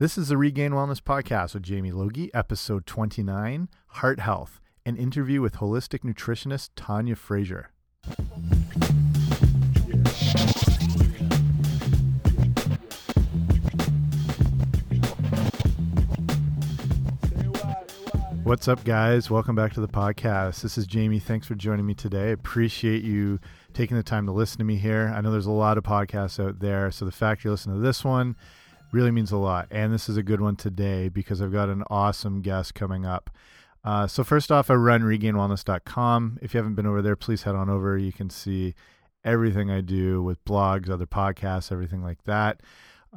This is the Regained Wellness Podcast with Jamie Logie, episode 29 Heart Health, an interview with holistic nutritionist Tanya Fraser. What's up, guys? Welcome back to the podcast. This is Jamie. Thanks for joining me today. I appreciate you taking the time to listen to me here. I know there's a lot of podcasts out there, so the fact you're listening to this one really means a lot. And this is a good one today because I've got an awesome guest coming up. Uh, so, first off, I run regainwellness.com. If you haven't been over there, please head on over. You can see everything I do with blogs, other podcasts, everything like that.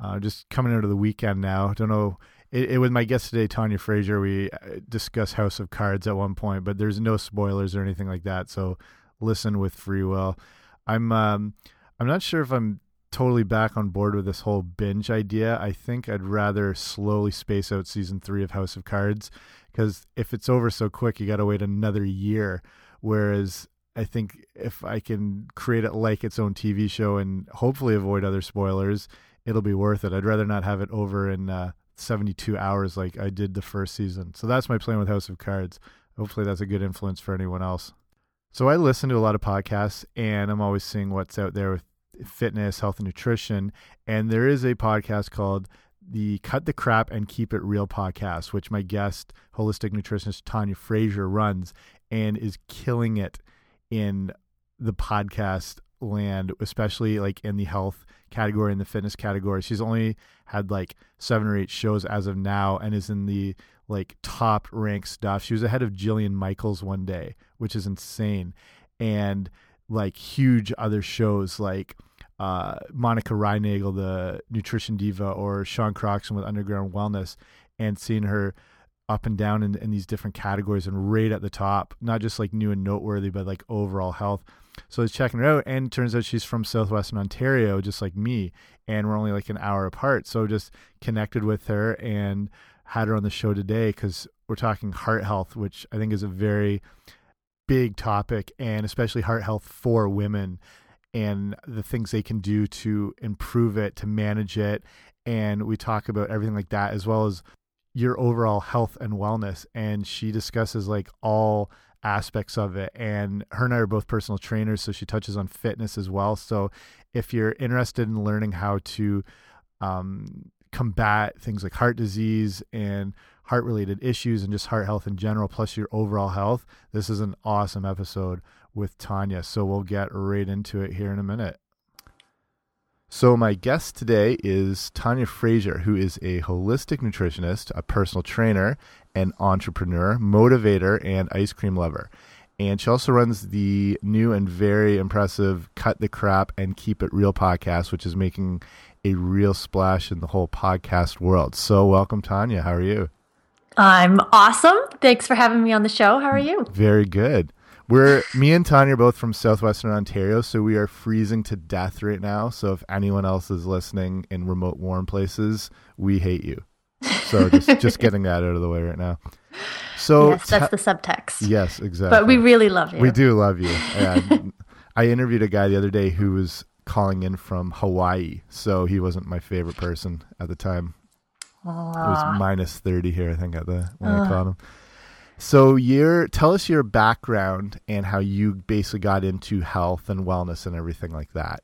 Uh, just coming of the weekend now. Don't know. It, it, with my guest today, Tanya Fraser, we uh, discussed House of Cards at one point, but there's no spoilers or anything like that. So listen with free will. I'm um, I'm not sure if I'm totally back on board with this whole binge idea. I think I'd rather slowly space out season three of House of Cards because if it's over so quick, you got to wait another year. Whereas I think if I can create it like its own TV show and hopefully avoid other spoilers, it'll be worth it. I'd rather not have it over in uh, 72 hours like I did the first season. So that's my plan with House of Cards. Hopefully, that's a good influence for anyone else. So I listen to a lot of podcasts and I'm always seeing what's out there with fitness, health, and nutrition. And there is a podcast called the Cut the Crap and Keep It Real podcast, which my guest, holistic nutritionist Tanya Fraser, runs and is killing it in the podcast land, especially like in the health category and the fitness category. She's only had like seven or eight shows as of now and is in the like top ranked stuff. She was ahead of Jillian Michaels one day, which is insane. And like huge other shows like uh, Monica Reinagel, the nutrition diva, or Sean Croxton with Underground Wellness, and seeing her up and down in, in these different categories and right at the top, not just like new and noteworthy, but like overall health. So I was checking her out, and turns out she's from southwestern Ontario, just like me, and we're only like an hour apart. So just connected with her and had her on the show today because we're talking heart health, which I think is a very big topic, and especially heart health for women and the things they can do to improve it, to manage it. And we talk about everything like that, as well as your overall health and wellness. And she discusses like all aspects of it. And her and I are both personal trainers, so she touches on fitness as well. So if you're interested in learning how to um, combat things like heart disease and heart related issues and just heart health in general, plus your overall health, this is an awesome episode with Tanya. So we'll get right into it here in a minute. So, my guest today is Tanya Fraser, who is a holistic nutritionist, a personal trainer, an entrepreneur, motivator, and ice cream lover. And she also runs the new and very impressive Cut the Crap and Keep It Real podcast, which is making a real splash in the whole podcast world. So, welcome, Tanya. How are you? I'm awesome. Thanks for having me on the show. How are you? Very good. We're me and Tanya are both from southwestern Ontario, so we are freezing to death right now. So if anyone else is listening in remote warm places, we hate you. So just just getting that out of the way right now. So yes, that's the subtext. Yes, exactly. But we really love you. We do love you. And I interviewed a guy the other day who was calling in from Hawaii, so he wasn't my favorite person at the time. Aww. It was minus 30 here, I think, at the when. I called him. So, your tell us your background and how you basically got into health and wellness and everything like that.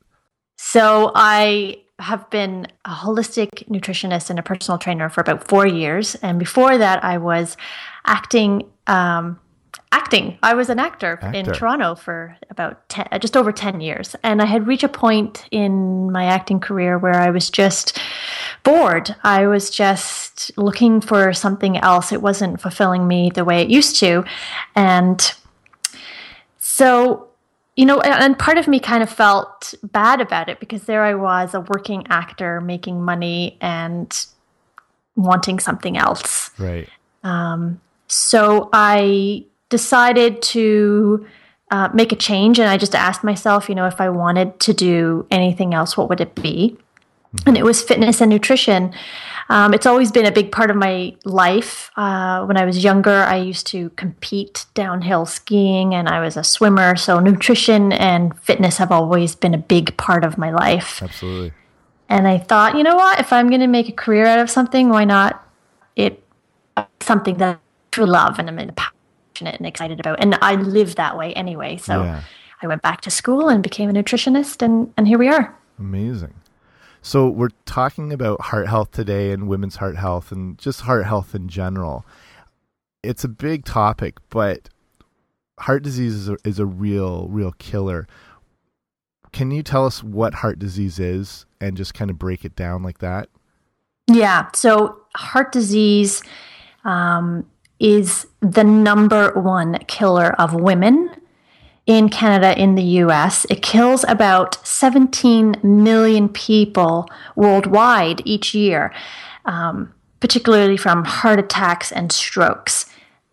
So, I have been a holistic nutritionist and a personal trainer for about four years, and before that, I was acting um, acting. I was an actor, actor, in Toronto for about 10, uh, just over 10 years. And I had reached a point in my acting career where I was just bored. I was just looking for something else. It wasn't fulfilling me the way it used to. And so, you know, and part of me kind of felt bad about it because there I was, a working actor making money and wanting something else. Right. Um, so I decided to uh, make a change and I just asked myself, you know, if I wanted to do anything else, what would it be? Mm-hmm. And it was fitness and nutrition. Um, it's always been a big part of my life. Uh, when I was younger, I used to compete downhill skiing and I was a swimmer. So, nutrition and fitness have always been a big part of my life. Absolutely. And I thought, you know what? If I'm going to make a career out of something, why not it something that I truly love and I'm passionate and excited about. And I live that way anyway. So yeah. I went back to school and became a nutritionist, and, and here we are. Amazing. So we're talking about heart health today and women's heart health and just heart health in general. It's a big topic, but heart disease is a, is a real, real killer. Can you tell us what heart disease is and just kind of break it down like that? Yeah. So heart disease um, is the number one killer of women in Canada, in the US. It kills about 17 million people worldwide each year, um, particularly from heart attacks and strokes.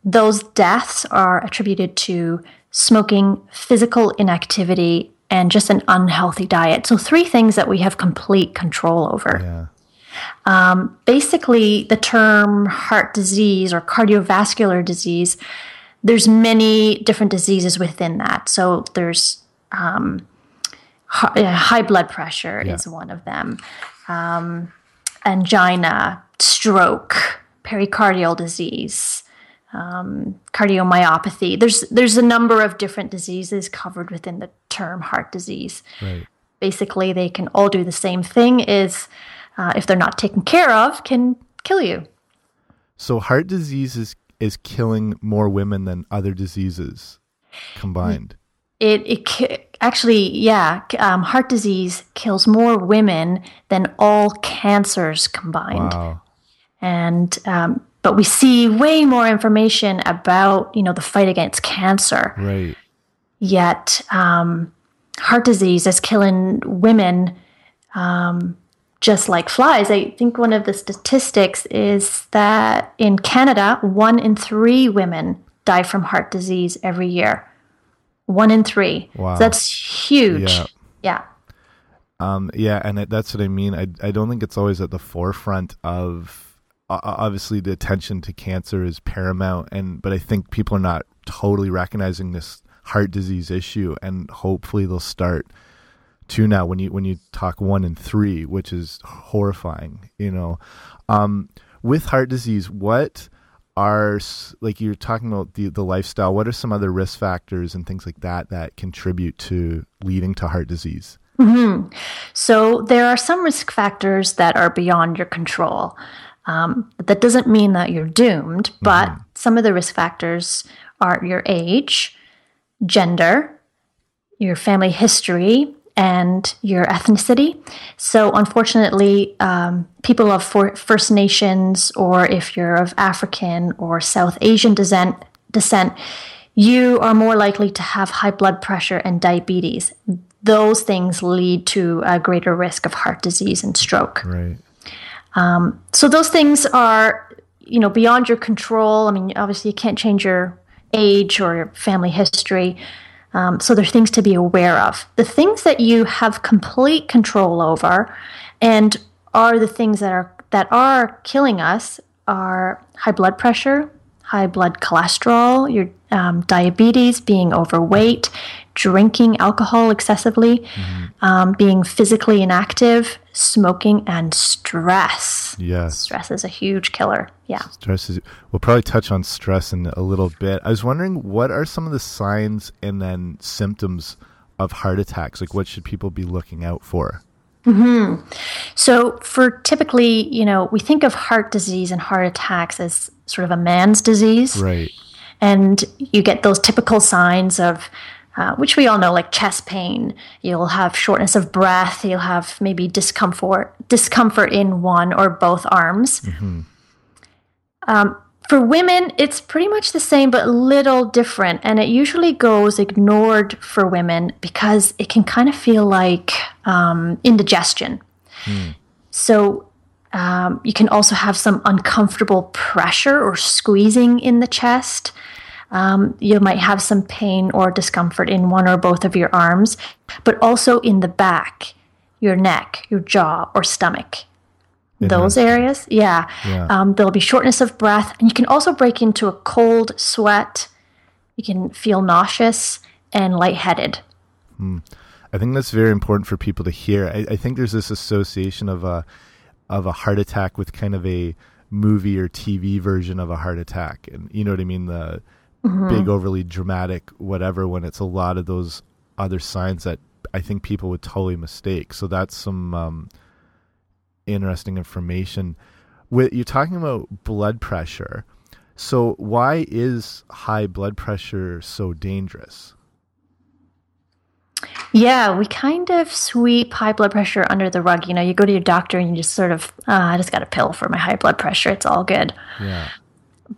Those deaths are attributed to smoking, physical inactivity, and just an unhealthy diet. So, three things that we have complete control over. Yeah. Um, basically, the term heart disease or cardiovascular disease, there's many different diseases within that. So there's um, high blood pressure yeah. is one of them, um, angina, stroke, pericardial disease. Um, cardiomyopathy. There's there's a number of different diseases covered within the term heart disease. Right. Basically, they can all do the same thing: is uh, if they're not taken care of, can kill you. So heart disease is, is killing more women than other diseases combined. It, it actually, yeah, um, heart disease kills more women than all cancers combined. Wow. And um, but we see way more information about you know the fight against cancer. Right. Yet um, heart disease is killing women um, just like flies. I think one of the statistics is that in Canada, one in three women die from heart disease every year. One in three. Wow. So that's huge. Yeah. Yeah. Um, yeah, and it, that's what I mean. I I don't think it's always at the forefront of uh, obviously the attention to cancer is paramount, and but I think people are not totally recognizing this heart disease issue, and hopefully they'll start to now when you when you talk one and three, which is horrifying. You know, um, with heart disease, what are like you're talking about the the lifestyle? What are some other risk factors and things like that that contribute to leading to heart disease? Mm-hmm. So there are some risk factors that are beyond your control. Um, that doesn't mean that you're doomed, but mm-hmm. some of the risk factors are your age, gender, your family history, and your ethnicity. So, unfortunately, um, people of for- First Nations, or if you're of African or South Asian descent, descent, you are more likely to have high blood pressure and diabetes. Those things lead to a greater risk of heart disease and stroke. Right. Um, so those things are, you know, beyond your control. I mean, obviously, you can't change your age or your family history. Um, so there's things to be aware of. The things that you have complete control over, and are the things that are that are killing us are high blood pressure, high blood cholesterol, your um, diabetes, being overweight, drinking alcohol excessively, mm-hmm. um, being physically inactive, smoking, and stress. Yes. Stress is a huge killer. Yeah. Stress is, we'll probably touch on stress in a little bit. I was wondering what are some of the signs and then symptoms of heart attacks? Like, what should people be looking out for? hmm So, for typically, you know, we think of heart disease and heart attacks as sort of a man's disease. Right. And you get those typical signs of uh, which we all know, like chest pain. You'll have shortness of breath. You'll have maybe discomfort, discomfort in one or both arms. Mm-hmm. Um, for women, it's pretty much the same, but a little different. And it usually goes ignored for women because it can kind of feel like um, indigestion. Mm. So um, you can also have some uncomfortable pressure or squeezing in the chest. Um, you might have some pain or discomfort in one or both of your arms, but also in the back, your neck, your jaw, or stomach. Those areas, yeah. yeah. Um, there'll be shortness of breath, and you can also break into a cold sweat. You can feel nauseous and lightheaded. Hmm. I think that's very important for people to hear. I, I think there's this association of a of a heart attack with kind of a movie or TV version of a heart attack, and you know what I mean the mm-hmm. big overly dramatic whatever when it's a lot of those other signs that I think people would totally mistake. So that's some um, interesting information. With you're talking about blood pressure. So why is high blood pressure so dangerous? Yeah, we kind of sweep high blood pressure under the rug. You know, you go to your doctor and you just sort of, oh, I just got a pill for my high blood pressure. It's all good. Yeah.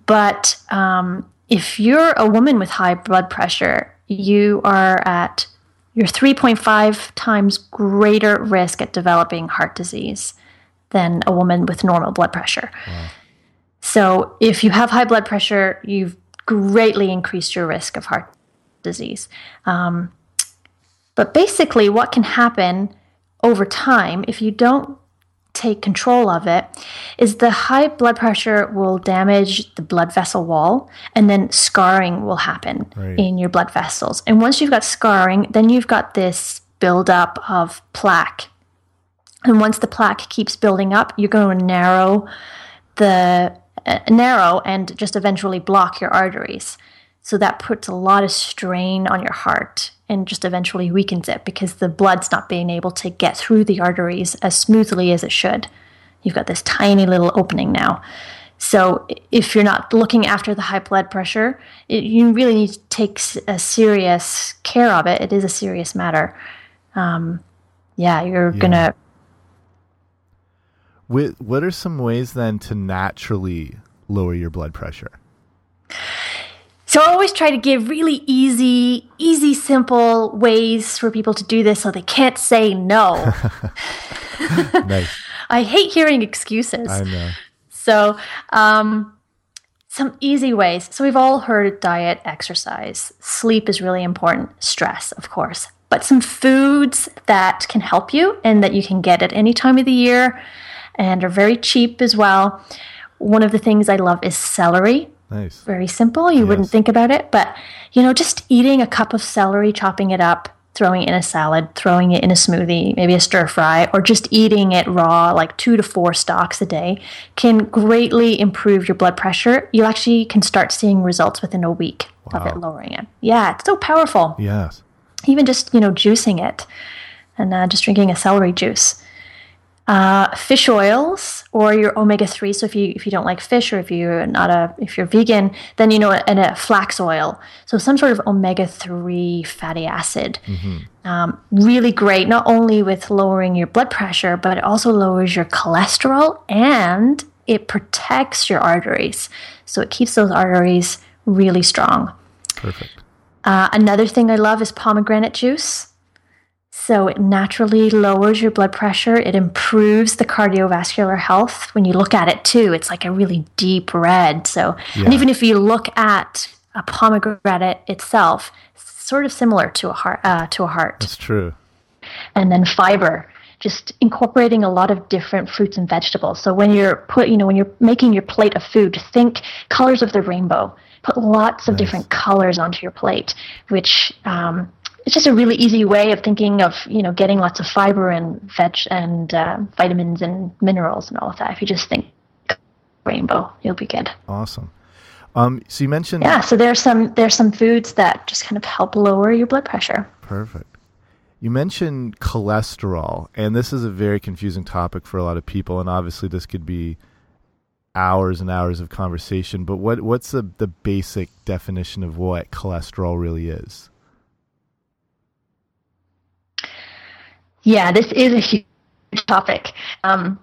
But um, if you're a woman with high blood pressure, you are at you're 3.5 times greater risk at developing heart disease than a woman with normal blood pressure. Wow. So, if you have high blood pressure, you've greatly increased your risk of heart disease. Um, but basically, what can happen over time if you don't take control of it is the high blood pressure will damage the blood vessel wall and then scarring will happen right. in your blood vessels. And once you've got scarring, then you've got this buildup of plaque. And once the plaque keeps building up, you're going to narrow the uh, narrow and just eventually block your arteries. So that puts a lot of strain on your heart and just eventually weakens it because the blood's not being able to get through the arteries as smoothly as it should. You've got this tiny little opening now. So if you're not looking after the high blood pressure, it, you really need to take a serious care of it. It is a serious matter. Um, yeah, you're yeah. gonna. What are some ways then to naturally lower your blood pressure? So I always try to give really easy, easy, simple ways for people to do this so they can't say no. nice. I hate hearing excuses. I know. So, um, some easy ways. So we've all heard diet, exercise, sleep is really important, stress, of course. But some foods that can help you and that you can get at any time of the year and are very cheap as well. One of the things I love is celery. Nice. Very simple. You yes. wouldn't think about it, but you know, just eating a cup of celery, chopping it up, throwing it in a salad, throwing it in a smoothie, maybe a stir fry, or just eating it raw, like two to four stalks a day, can greatly improve your blood pressure. You actually can start seeing results within a week wow. of it lowering it. Yeah, it's so powerful. Yes. Even just, you know, juicing it and uh, just drinking a celery juice uh, fish oils or your omega three. So if you if you don't like fish or if you're not a if you're vegan, then you know and a flax oil. So some sort of omega three fatty acid. Mm-hmm. Um, really great, not only with lowering your blood pressure, but it also lowers your cholesterol and it protects your arteries. So it keeps those arteries really strong. Perfect. Uh, another thing I love is pomegranate juice. So it naturally lowers your blood pressure. It improves the cardiovascular health. When you look at it too, it's like a really deep red. So, yeah. and even if you look at a pomegranate itself, sort of similar to a heart. Uh, to a heart. That's true. And then fiber, just incorporating a lot of different fruits and vegetables. So when you're put, you know, when you're making your plate of food, think colors of the rainbow. Put lots of nice. different colors onto your plate, which um, it's just a really easy way of thinking of you know getting lots of fiber and veg and uh, vitamins and minerals and all of that. If you just think rainbow, you'll be good. Awesome. Um, so you mentioned yeah. So there's some there's some foods that just kind of help lower your blood pressure. Perfect. You mentioned cholesterol, and this is a very confusing topic for a lot of people, and obviously this could be hours and hours of conversation. But what what's the the basic definition of what cholesterol really is? Yeah, this is a huge topic. Um,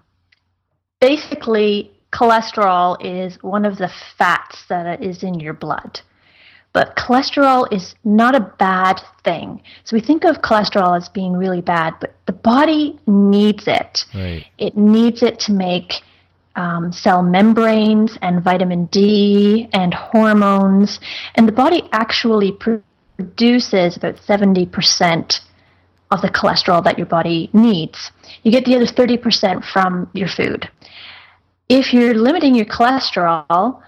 basically, cholesterol is one of the fats that is in your blood. But cholesterol is not a bad thing. So we think of cholesterol as being really bad, but the body needs it. Right. It needs it to make um, cell membranes and vitamin D and hormones. And the body actually produces about 70% of the cholesterol that your body needs. You get the other 30% from your food. If you're limiting your cholesterol,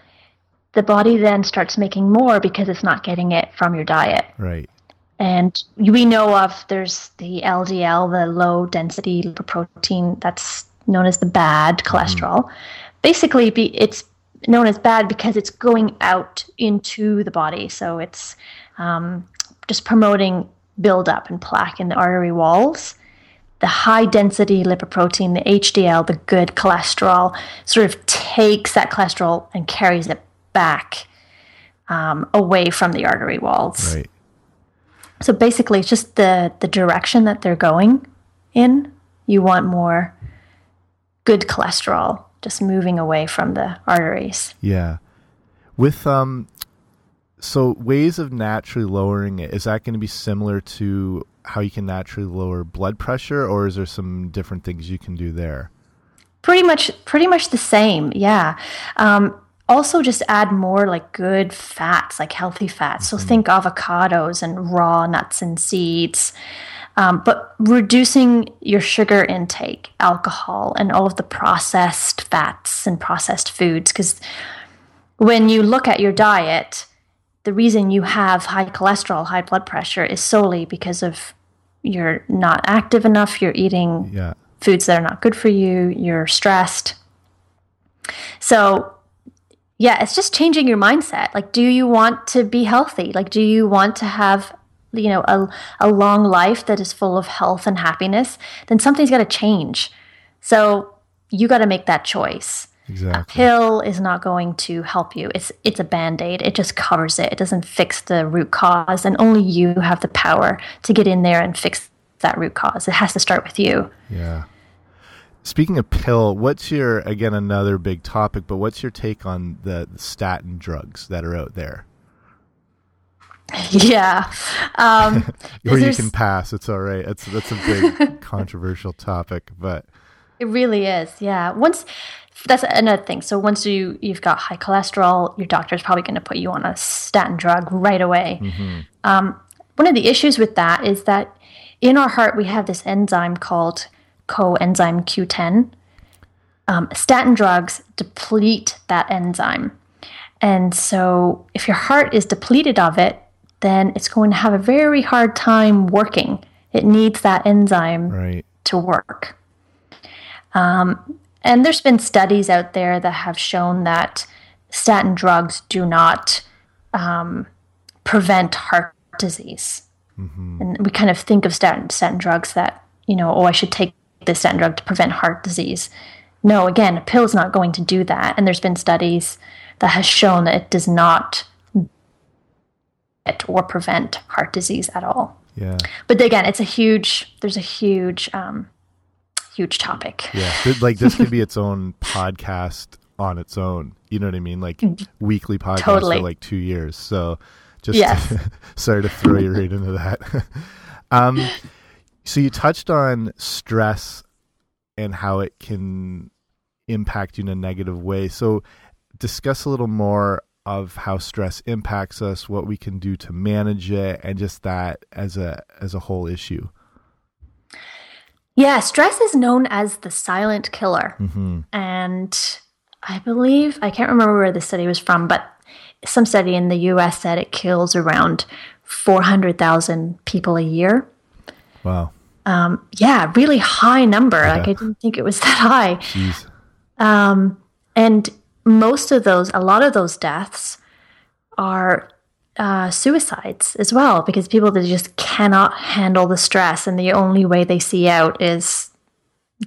the body then starts making more because it's not getting it from your diet. Right. And we know of there's the LDL, the low density lipoprotein, that's known as the bad cholesterol. Mm. Basically, it's known as bad because it's going out into the body. So it's um, just promoting buildup and plaque in the artery walls. The high density lipoprotein, the HDL, the good cholesterol, sort of takes that cholesterol and carries it back um, away from the artery walls. Right. So basically, it's just the the direction that they're going in. You want more good cholesterol just moving away from the arteries. Yeah. With um so ways of naturally lowering it is that going to be similar to how you can naturally lower blood pressure or is there some different things you can do there? Pretty much pretty much the same. Yeah. Um also just add more like good fats, like healthy fats. So mm-hmm. think avocados and raw nuts and seeds. Um, but reducing your sugar intake, alcohol, and all of the processed fats and processed foods. Because when you look at your diet, the reason you have high cholesterol, high blood pressure is solely because of you're not active enough, you're eating yeah. foods that are not good for you, you're stressed. So yeah, it's just changing your mindset. Like, do you want to be healthy? Like, do you want to have, you know, a, a long life that is full of health and happiness? Then something's got to change. So you got to make that choice. Exactly. A pill is not going to help you. It's it's a band-aid. It just covers it. It doesn't fix the root cause and only you have the power to get in there and fix that root cause. It has to start with you. Yeah. Speaking of pill, what's your again another big topic? But what's your take on the, the statin drugs that are out there? Yeah, um, or you can pass. It's all right. It's that's a big controversial topic, but it really is. Yeah. Once that's another thing. So once you you've got high cholesterol, your doctor is probably going to put you on a statin drug right away. Mm-hmm. Um, one of the issues with that is that in our heart we have this enzyme called coenzyme Q10. Um, statin drugs deplete that enzyme. And so, if your heart is depleted of it, then it's going to have a very hard time working. It needs that enzyme right. to work. Um, and there's been studies out there that have shown that statin drugs do not um, prevent heart disease. Mm-hmm. And we kind of think of statin, statin drugs that, you know, oh, I should take this statin drug to prevent heart disease. No, again, a pill is not going to do that. And there's been studies that has shown that it does not or prevent heart disease at all. Yeah. But again, it's a huge. There's a huge, um, huge topic. Yeah. Like this could be its own podcast on its own. You know what I mean? Like mm. weekly podcast totally. for like two years. So just yes. sorry to throw you right into that. um, so you touched on stress and how it can impact you in a negative way. So discuss a little more of how stress impacts us, what we can do to manage it, and just that as a as a whole issue. Yeah, stress is known as the silent killer, mm-hmm. and I believe I can't remember where the study was from, but some study in the U.S. said it kills around four hundred thousand people a year. Wow. Um, yeah, really high number. Yeah. Like I didn't think it was that high. Jeez. Um, and most of those, a lot of those deaths are uh, suicides as well because people that just cannot handle the stress and the only way they see out is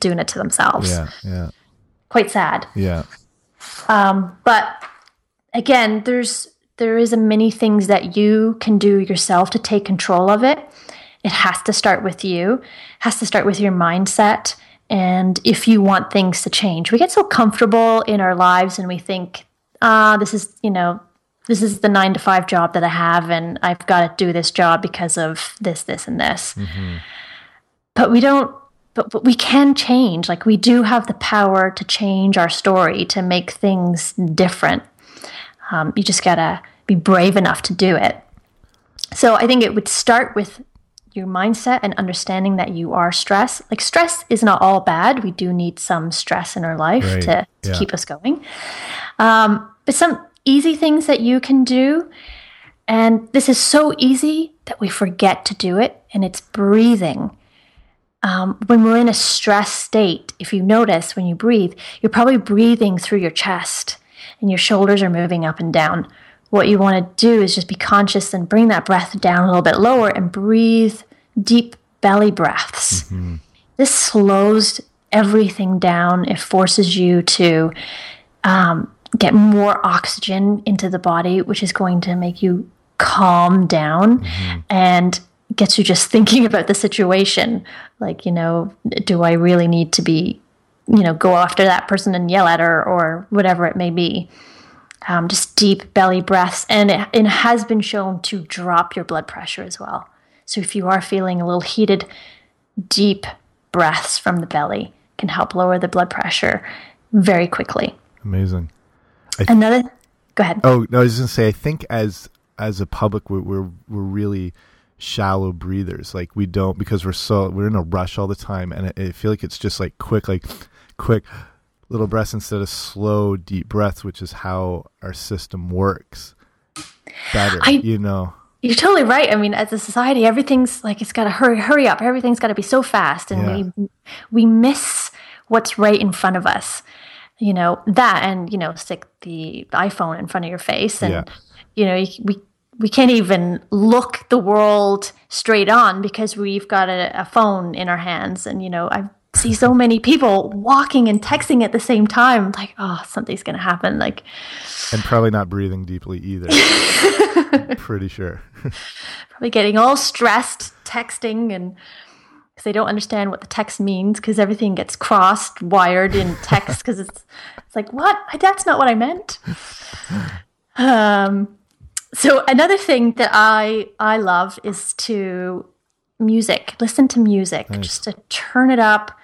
doing it to themselves. Yeah, yeah. Quite sad. Yeah. Um, but again, there's there is a many things that you can do yourself to take control of it. It has to start with you, has to start with your mindset. And if you want things to change, we get so comfortable in our lives and we think, ah, this is, you know, this is the nine to five job that I have, and I've got to do this job because of this, this, and this. Mm-hmm. But we don't, but, but we can change. Like, we do have the power to change our story, to make things different. Um, you just got to be brave enough to do it. So I think it would start with your mindset and understanding that you are stressed. Like stress is not all bad. We do need some stress in our life right. to, to yeah. keep us going. Um, but some easy things that you can do, and this is so easy that we forget to do it, and it's breathing. Um, when we're in a stress state, if you notice when you breathe, you're probably breathing through your chest and your shoulders are moving up and down. What you want to do is just be conscious and bring that breath down a little bit lower and breathe deep belly breaths. Mm-hmm. This slows everything down. It forces you to um, get more oxygen into the body, which is going to make you calm down mm-hmm. and gets you just thinking about the situation. Like, you know, do I really need to be, you know, go after that person and yell at her or whatever it may be? Um, just deep belly breaths. And it, it has been shown to drop your blood pressure as well. So if you are feeling a little heated, deep breaths from the belly can help lower the blood pressure very quickly. Amazing. Th- Another, go ahead. Oh no, I was going to say, I think as as a public, we're, we're we're really shallow breathers. Like we don't because we're so we're in a rush all the time, and I, I feel like it's just like quick, like quick little breaths instead of slow, deep breaths, which is how our system works better. I, you know. You're totally right. I mean, as a society, everything's like it's got to hurry, hurry up. Everything's got to be so fast, and yeah. we we miss what's right in front of us. You know that, and you know, stick the iPhone in front of your face, and yeah. you know, we we can't even look the world straight on because we've got a, a phone in our hands, and you know, I see so many people walking and texting at the same time. Like, oh, something's gonna happen. Like, and probably not breathing deeply either. pretty sure. probably getting all stressed, texting, and because they don't understand what the text means because everything gets crossed, wired in text because it's it's like what that's not what I meant. Um, so another thing that I I love is to music, listen to music, nice. just to turn it up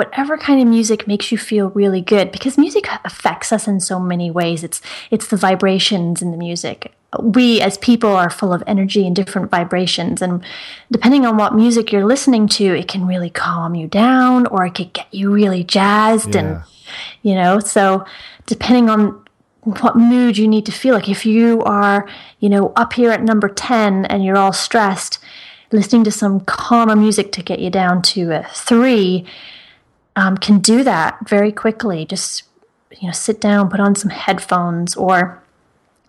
whatever kind of music makes you feel really good because music affects us in so many ways it's it's the vibrations in the music we as people are full of energy and different vibrations and depending on what music you're listening to it can really calm you down or it could get you really jazzed yeah. and you know so depending on what mood you need to feel like if you are you know up here at number 10 and you're all stressed listening to some calmer music to get you down to a 3 um, can do that very quickly. Just you know, sit down, put on some headphones, or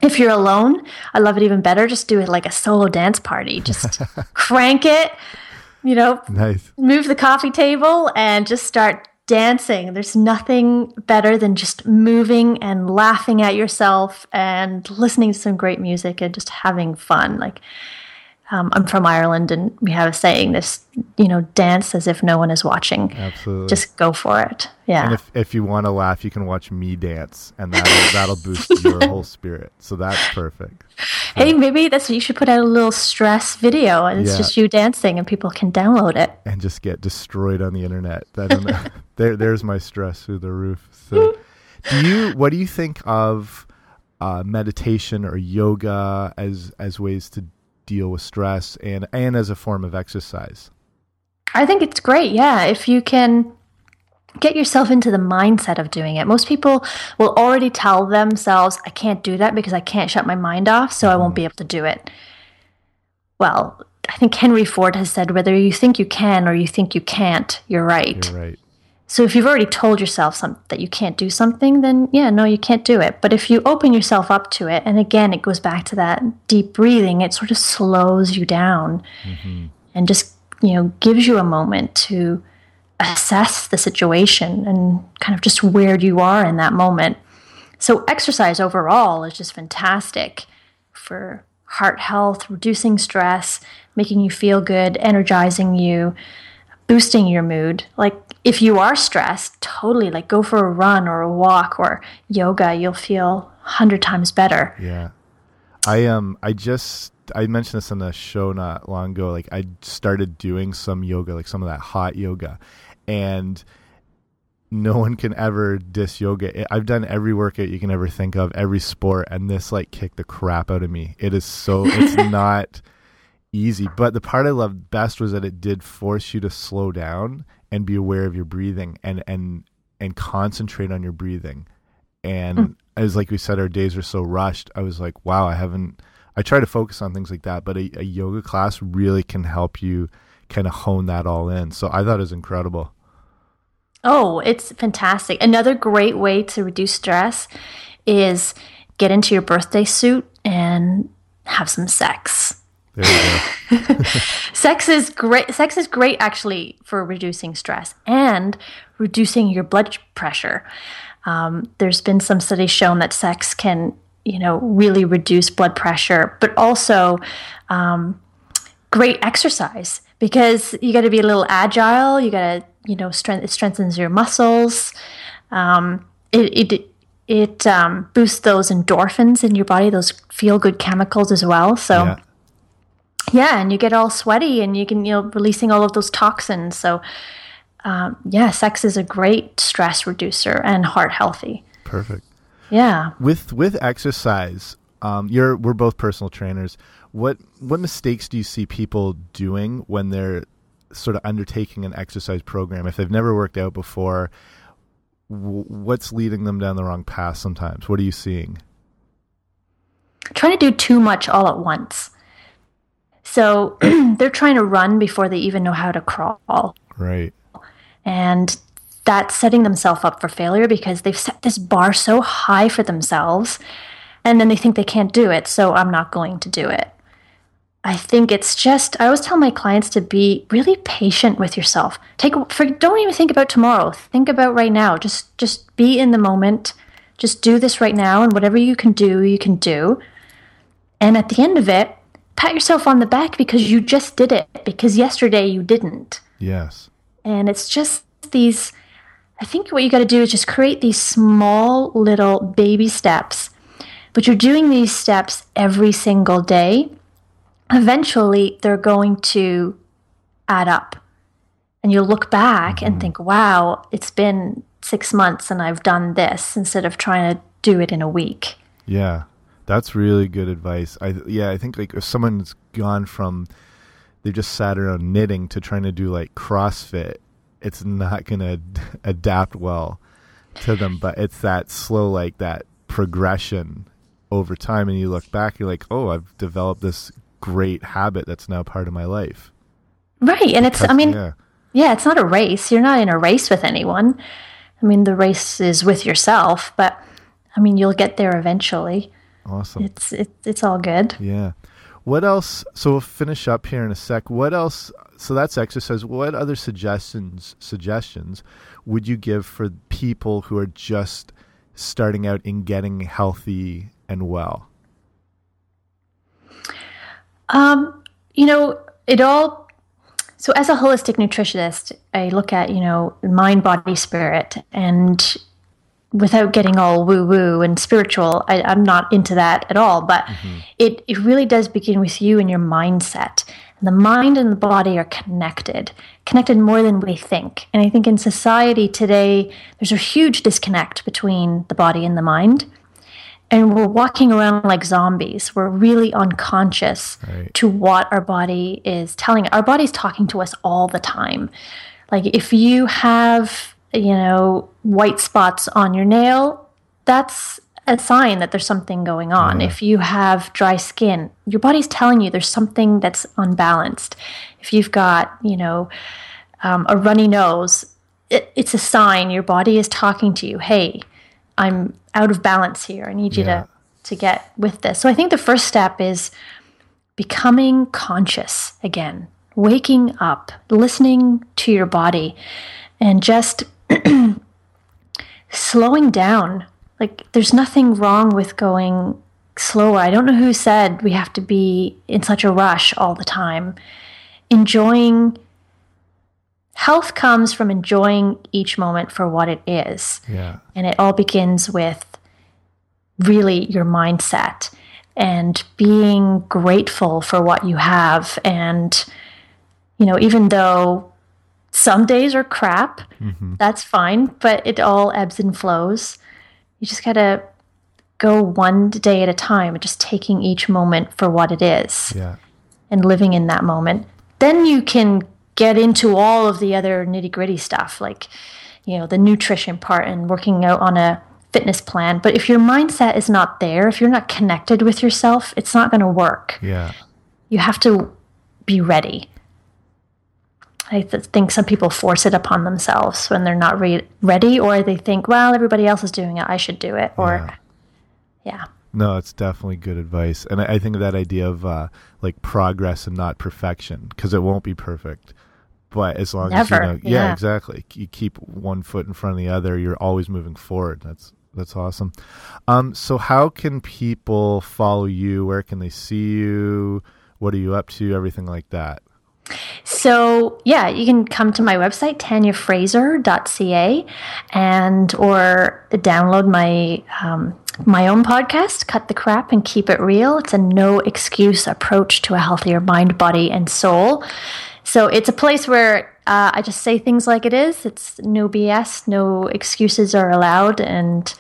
if you're alone, I love it even better. Just do it like a solo dance party. Just crank it, you know, nice. move the coffee table, and just start dancing. There's nothing better than just moving and laughing at yourself and listening to some great music and just having fun. Like um, I'm from Ireland, and we have a saying: "This, you know, dance as if no one is watching. Absolutely, just go for it." Yeah. And if if you want to laugh, you can watch me dance, and that'll that'll boost your whole spirit. So that's perfect. Hey, maybe that's you should put out a little stress video, and it's yeah. just you dancing, and people can download it and just get destroyed on the internet. That there, there's my stress through the roof. So, do you? What do you think of? Uh, meditation or yoga as as ways to deal with stress and and as a form of exercise? I think it's great. Yeah, if you can get yourself into the mindset of doing it. Most people will already tell themselves, I can't do that because I can't shut my mind off, so mm-hmm. I won't be able to do it. Well, I think Henry Ford has said whether you think you can or you think you can't, you're right. You're right. So if you've already told yourself some, that you can't do something, then yeah, no, you can't do it. But if you open yourself up to it, and again, it goes back to that deep breathing, it sort of slows you down mm-hmm. and just, you know, gives you a moment to assess the situation and kind of just where you are in that moment. So exercise overall is just fantastic for heart health, reducing stress, making you feel good, energizing you, boosting your mood. Like if you are stressed, totally like go for a run or a walk or yoga, you'll feel a hundred times better. Yeah. I um I just I mentioned this on the show not long ago. Like I started doing some yoga, like some of that hot yoga. And no one can ever diss yoga. I've done every workout you can ever think of, every sport, and this like kicked the crap out of me. It is so it's not easy. But the part I loved best was that it did force you to slow down and be aware of your breathing and and and concentrate on your breathing. And mm. as like we said, our days are so rushed. I was like, wow, I haven't I try to focus on things like that, but a, a yoga class really can help you kind of hone that all in. So I thought it was incredible. Oh, it's fantastic. Another great way to reduce stress is get into your birthday suit and have some sex. There you go. sex is great. Sex is great actually for reducing stress and reducing your blood pressure. Um, there's been some studies shown that sex can, you know, really reduce blood pressure, but also um, great exercise because you got to be a little agile. You got to, you know, strength, it strengthens your muscles. Um, it it it um, boosts those endorphins in your body, those feel good chemicals as well. So. Yeah. Yeah. and you get all sweaty, and you can you know releasing all of those toxins. So, um, yeah, sex is a great stress reducer and heart healthy. Perfect. Yeah. With with exercise, um, you're we're both personal trainers. What what mistakes do you see people doing when they're sort of undertaking an exercise program if they've never worked out before? what's leading them down the wrong path sometimes? What are you seeing? Trying to do too much all at once. So they're trying to run before they even know how to crawl. Right. And that's setting themselves up for failure because they've set this bar so high for themselves and then they think they can't do it, so I'm not going to do it. I think it's just I always tell my clients to be really patient with yourself. Take for, don't even think about tomorrow. Think about right now. Just just be in the moment. Just do this right now and whatever you can do, you can do. And at the end of it, pat yourself on the back because you just did it because yesterday you didn't. Yes. And it's just these I think what you got to do is just create these small little baby steps. But you're doing these steps every single day eventually they're going to add up. And you'll look back mm-hmm. and think, wow, it's been six months and I've done this instead of trying to do it in a week. Yeah. That's really good advice. I yeah, I think like if someone's gone from they've just sat around knitting to trying to do like CrossFit, it's not going to adapt well to them, but it's that slow like that progression over time and you look back you're like, "Oh, I've developed this great habit that's now part of my life. Right. And it's, I mean, yeah. yeah, it's not a race. You're not in a race with anyone. I mean, the race is with yourself, but I mean, you'll get there eventually. Awesome. It's, it, it's all good. Yeah. What else? So we'll finish up here in a sec. What else? So that's exercise. What other suggestions suggestions would you give for people who are just starting out in getting healthy and well? Um, you know, it all. So, as a holistic nutritionist, I look at you know mind, body, spirit, and without getting all woo woo and spiritual, I, am not into that at all. But mm-hmm. it it really does begin with you and your mindset. And the mind and the body are connected, connected more than we think. And I think in society today, there's a huge disconnect between the body and the mind and we're walking around like zombies. We're really unconscious right. to what our body is telling. Our body's talking to us all the time. Like if you have, you know, white spots on your nail, that's a sign that there's something going on. Yeah. If you have dry skin, your body's telling you there's something that's unbalanced. If you've got, you know, um, a runny nose, it, it's a sign your body is talking to you. Hey, I'm out of balance here. I need you yeah. to to get with this. So I think the first step is becoming conscious again, waking up, listening to your body and just slowing down. Like there's nothing wrong with going slower. I don't know who said we have to be in such a rush all the time. Enjoying health comes from enjoying each moment for what it is. Yeah. And it all begins with really your mindset and being grateful for what you have. And, you know, even though some days are crap, mm-hmm. that's fine, but it all ebbs and flows. You just got to go one day at a time, just taking each moment for what it is yeah. and living in that moment. Then you can get into all of the other nitty gritty stuff, like, you know, the nutrition part and working out on a fitness plan. But if your mindset is not there, if you're not connected with yourself, it's not going to work. Yeah. You have to be ready. I th- think some people force it upon themselves when they're not re- ready, or they think, well, everybody else is doing it, I should do it. Or, yeah. yeah. No, it's definitely good advice. And I, I think of that idea of uh, like progress and not perfection because it won't be perfect. But as long Never. as you know, yeah. Yeah. exactly. You keep one foot in front of the other, you're always moving forward. That's that's awesome. Um, so how can people follow you? Where can they see you? What are you up to? Everything like that. So yeah, you can come to my website tanyafraser.ca and or download my um, my own podcast, Cut the Crap and Keep It Real. It's a no excuse approach to a healthier mind, body, and soul. So it's a place where uh, I just say things like it is. It's no BS, no excuses are allowed, and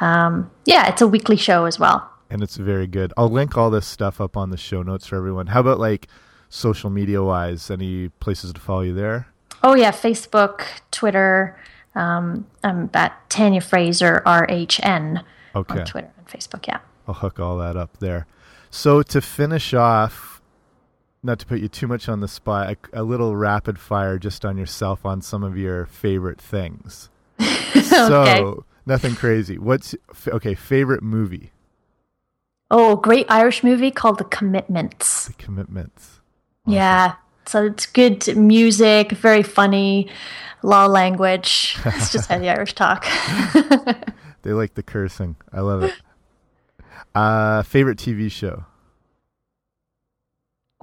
um, yeah, it's a weekly show as well. And it's very good. I'll link all this stuff up on the show notes for everyone. How about like social media wise? Any places to follow you there? Oh yeah, Facebook, Twitter. Um, I'm at Tanya Fraser RHN Okay. on Twitter and Facebook. Yeah. I'll hook all that up there. So to finish off, not to put you too much on the spot, a, a little rapid fire just on yourself on some of your favorite things. So nothing crazy. What's okay? Favorite movie? Oh, great Irish movie called The Commitments. The Commitments. Yeah. So it's good music, very funny, law language. It's just how the Irish talk. They like the cursing. I love it. Uh, favorite TV show?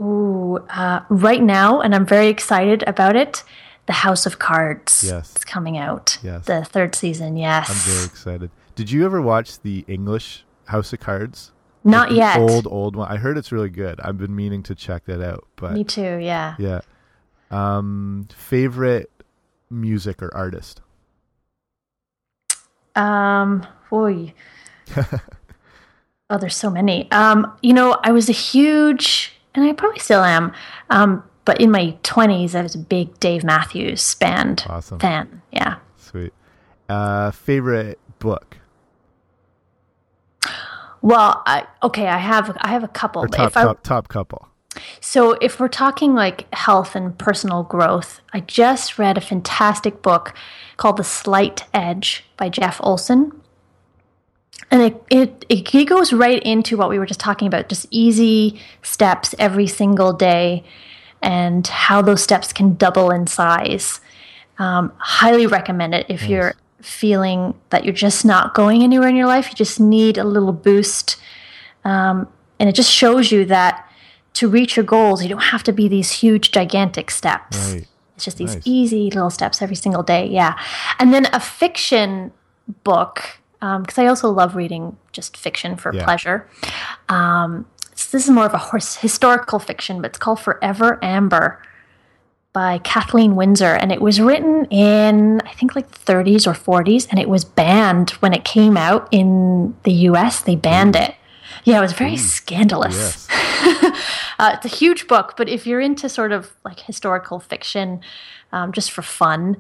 Ooh, uh, right now, and I'm very excited about it. The House of Cards. Yes. It's coming out. Yes. The third season. Yes. I'm very excited. Did you ever watch the English House of Cards? Not yet. Old old one. I heard it's really good. I've been meaning to check that out, but Me too. Yeah. Yeah. Um, favorite music or artist? Um, boy. oh, there's so many. Um, you know, I was a huge, and I probably still am. Um, but in my 20s, I was a big Dave Matthews Band Awesome. fan. Yeah. Sweet. Uh, favorite book Well, I, okay, I have I have a couple. or top if I, top top couple? So, if we're talking like health and personal growth, I just read a fantastic book called The Slight Edge by Jeff Olson. And it, it, it goes right into what we were just talking about just easy steps every single day and how those steps can double in size. Um, highly recommend it if you're feeling that you're just not going anywhere in your life. You just need a little boost. Um, and it just shows you that to reach your goals, you don't have to be these huge, gigantic steps. Right. It's just these Nice. easy little steps every single day. Yeah. And then a fiction book, because I also love reading just fiction for Yeah. pleasure. Um, so this is more of a hors- historical fiction, but it's called Forever Amber by Kathleen Winsor. And it was written in, I think, like the 30s or 40s. And it was banned when it came out in the US. They banned it. Yeah, it was very scandalous. Yes. Uh, it's a huge book, but if you're into sort of like historical fiction, um, just for fun,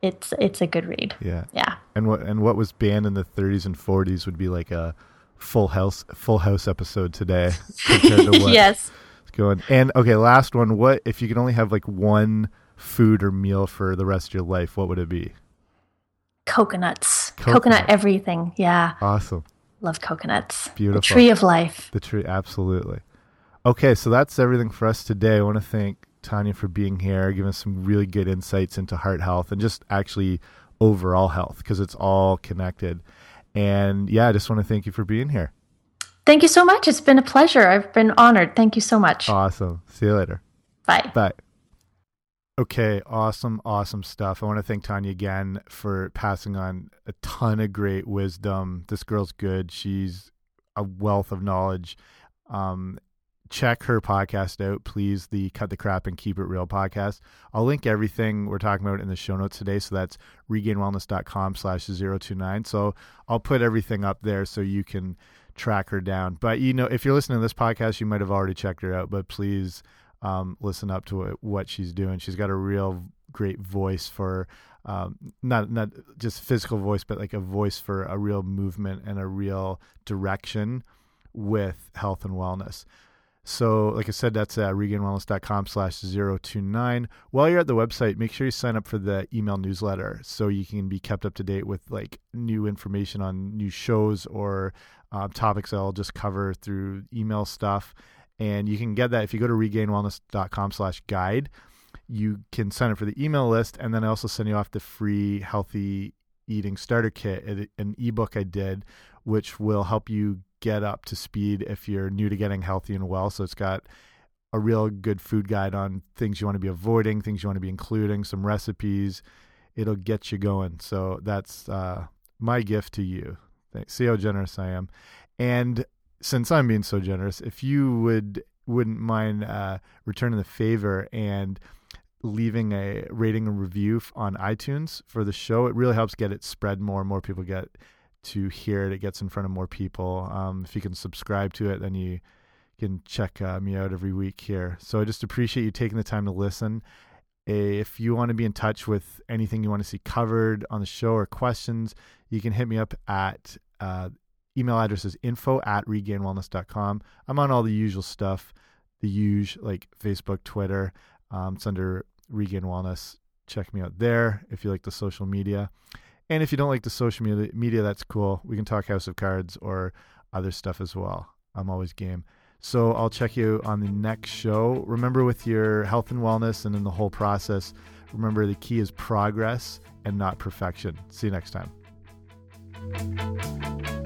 it's it's a good read. Yeah. Yeah. And what and what was banned in the 30s and 40s would be like a full house full house episode today compared to what yes. Going. And okay, last one. What if you could only have like one food or meal for the rest of your life? What would it be? Coconuts. Coconut. Coconut everything. Yeah. Awesome. Love coconuts. Beautiful. The tree of life. The tree, absolutely. Okay, so that's everything for us today. I want to thank Tanya for being here, giving us some really good insights into heart health and just actually overall health because it's all connected. And yeah, I just want to thank you for being here. Thank you so much. It's been a pleasure. I've been honored. Thank you so much. Awesome. See you later. Bye. Bye. Okay, awesome, awesome stuff. I want to thank Tanya again for passing on a ton of great wisdom. This girl's good. She's a wealth of knowledge. Um, check her podcast out, please. The Cut the Crap and Keep It Real podcast. I'll link everything we're talking about in the show notes today. So that's regainedwellness.com slash 029. So I'll put everything up there so you can track her down. But, you know, if you're listening to this podcast, you might have already checked her out, but please um, listen up to what, she's doing. She's got a real great voice for um, not not just physical voice, but like a voice for a real movement and a real direction with health and wellness. So, like I said, that's at regainedwellness.com slash 029. While you're at the website, make sure you sign up for the email newsletter so you can be kept up to date with like new information on new shows or um, topics I'll just cover through email stuff. And you can get that if you go to regainedwellness.com slash guide. You can sign up for the email list, and then I also send you off the free healthy eating starter kit, an ebook I did, which will help you get up to speed if you're new to getting healthy and well. So it's got a real good food guide on things you want to be avoiding, things you want to be including, some recipes. It'll get you going. So that's uh, my gift to you. Thanks. See how generous I am. And since I'm being so generous, if you would wouldn't mind uh, returning the favor and leaving a rating and review on iTunes for the show, it really helps get it spread more. More people get to hear it. It gets in front of more people. Um, if you can subscribe to it, then you can check uh, me out every week here. So I just appreciate you taking the time to listen. If you want to be in touch with anything you want to see covered on the show or questions, you can hit me up at uh, email address is info at regainedwellness.com. I'm on all the usual stuff, the usual like Facebook, Twitter. Um, it's under Regained Wellness. Check me out there if you like the social media. And if you don't like the social media, media, that's cool. We can talk House of Cards or other stuff as well. I'm always game. So I'll check you on the next show. Remember, with your health and wellness and in the whole process, remember the key is progress and not perfection. See you next time. えっ?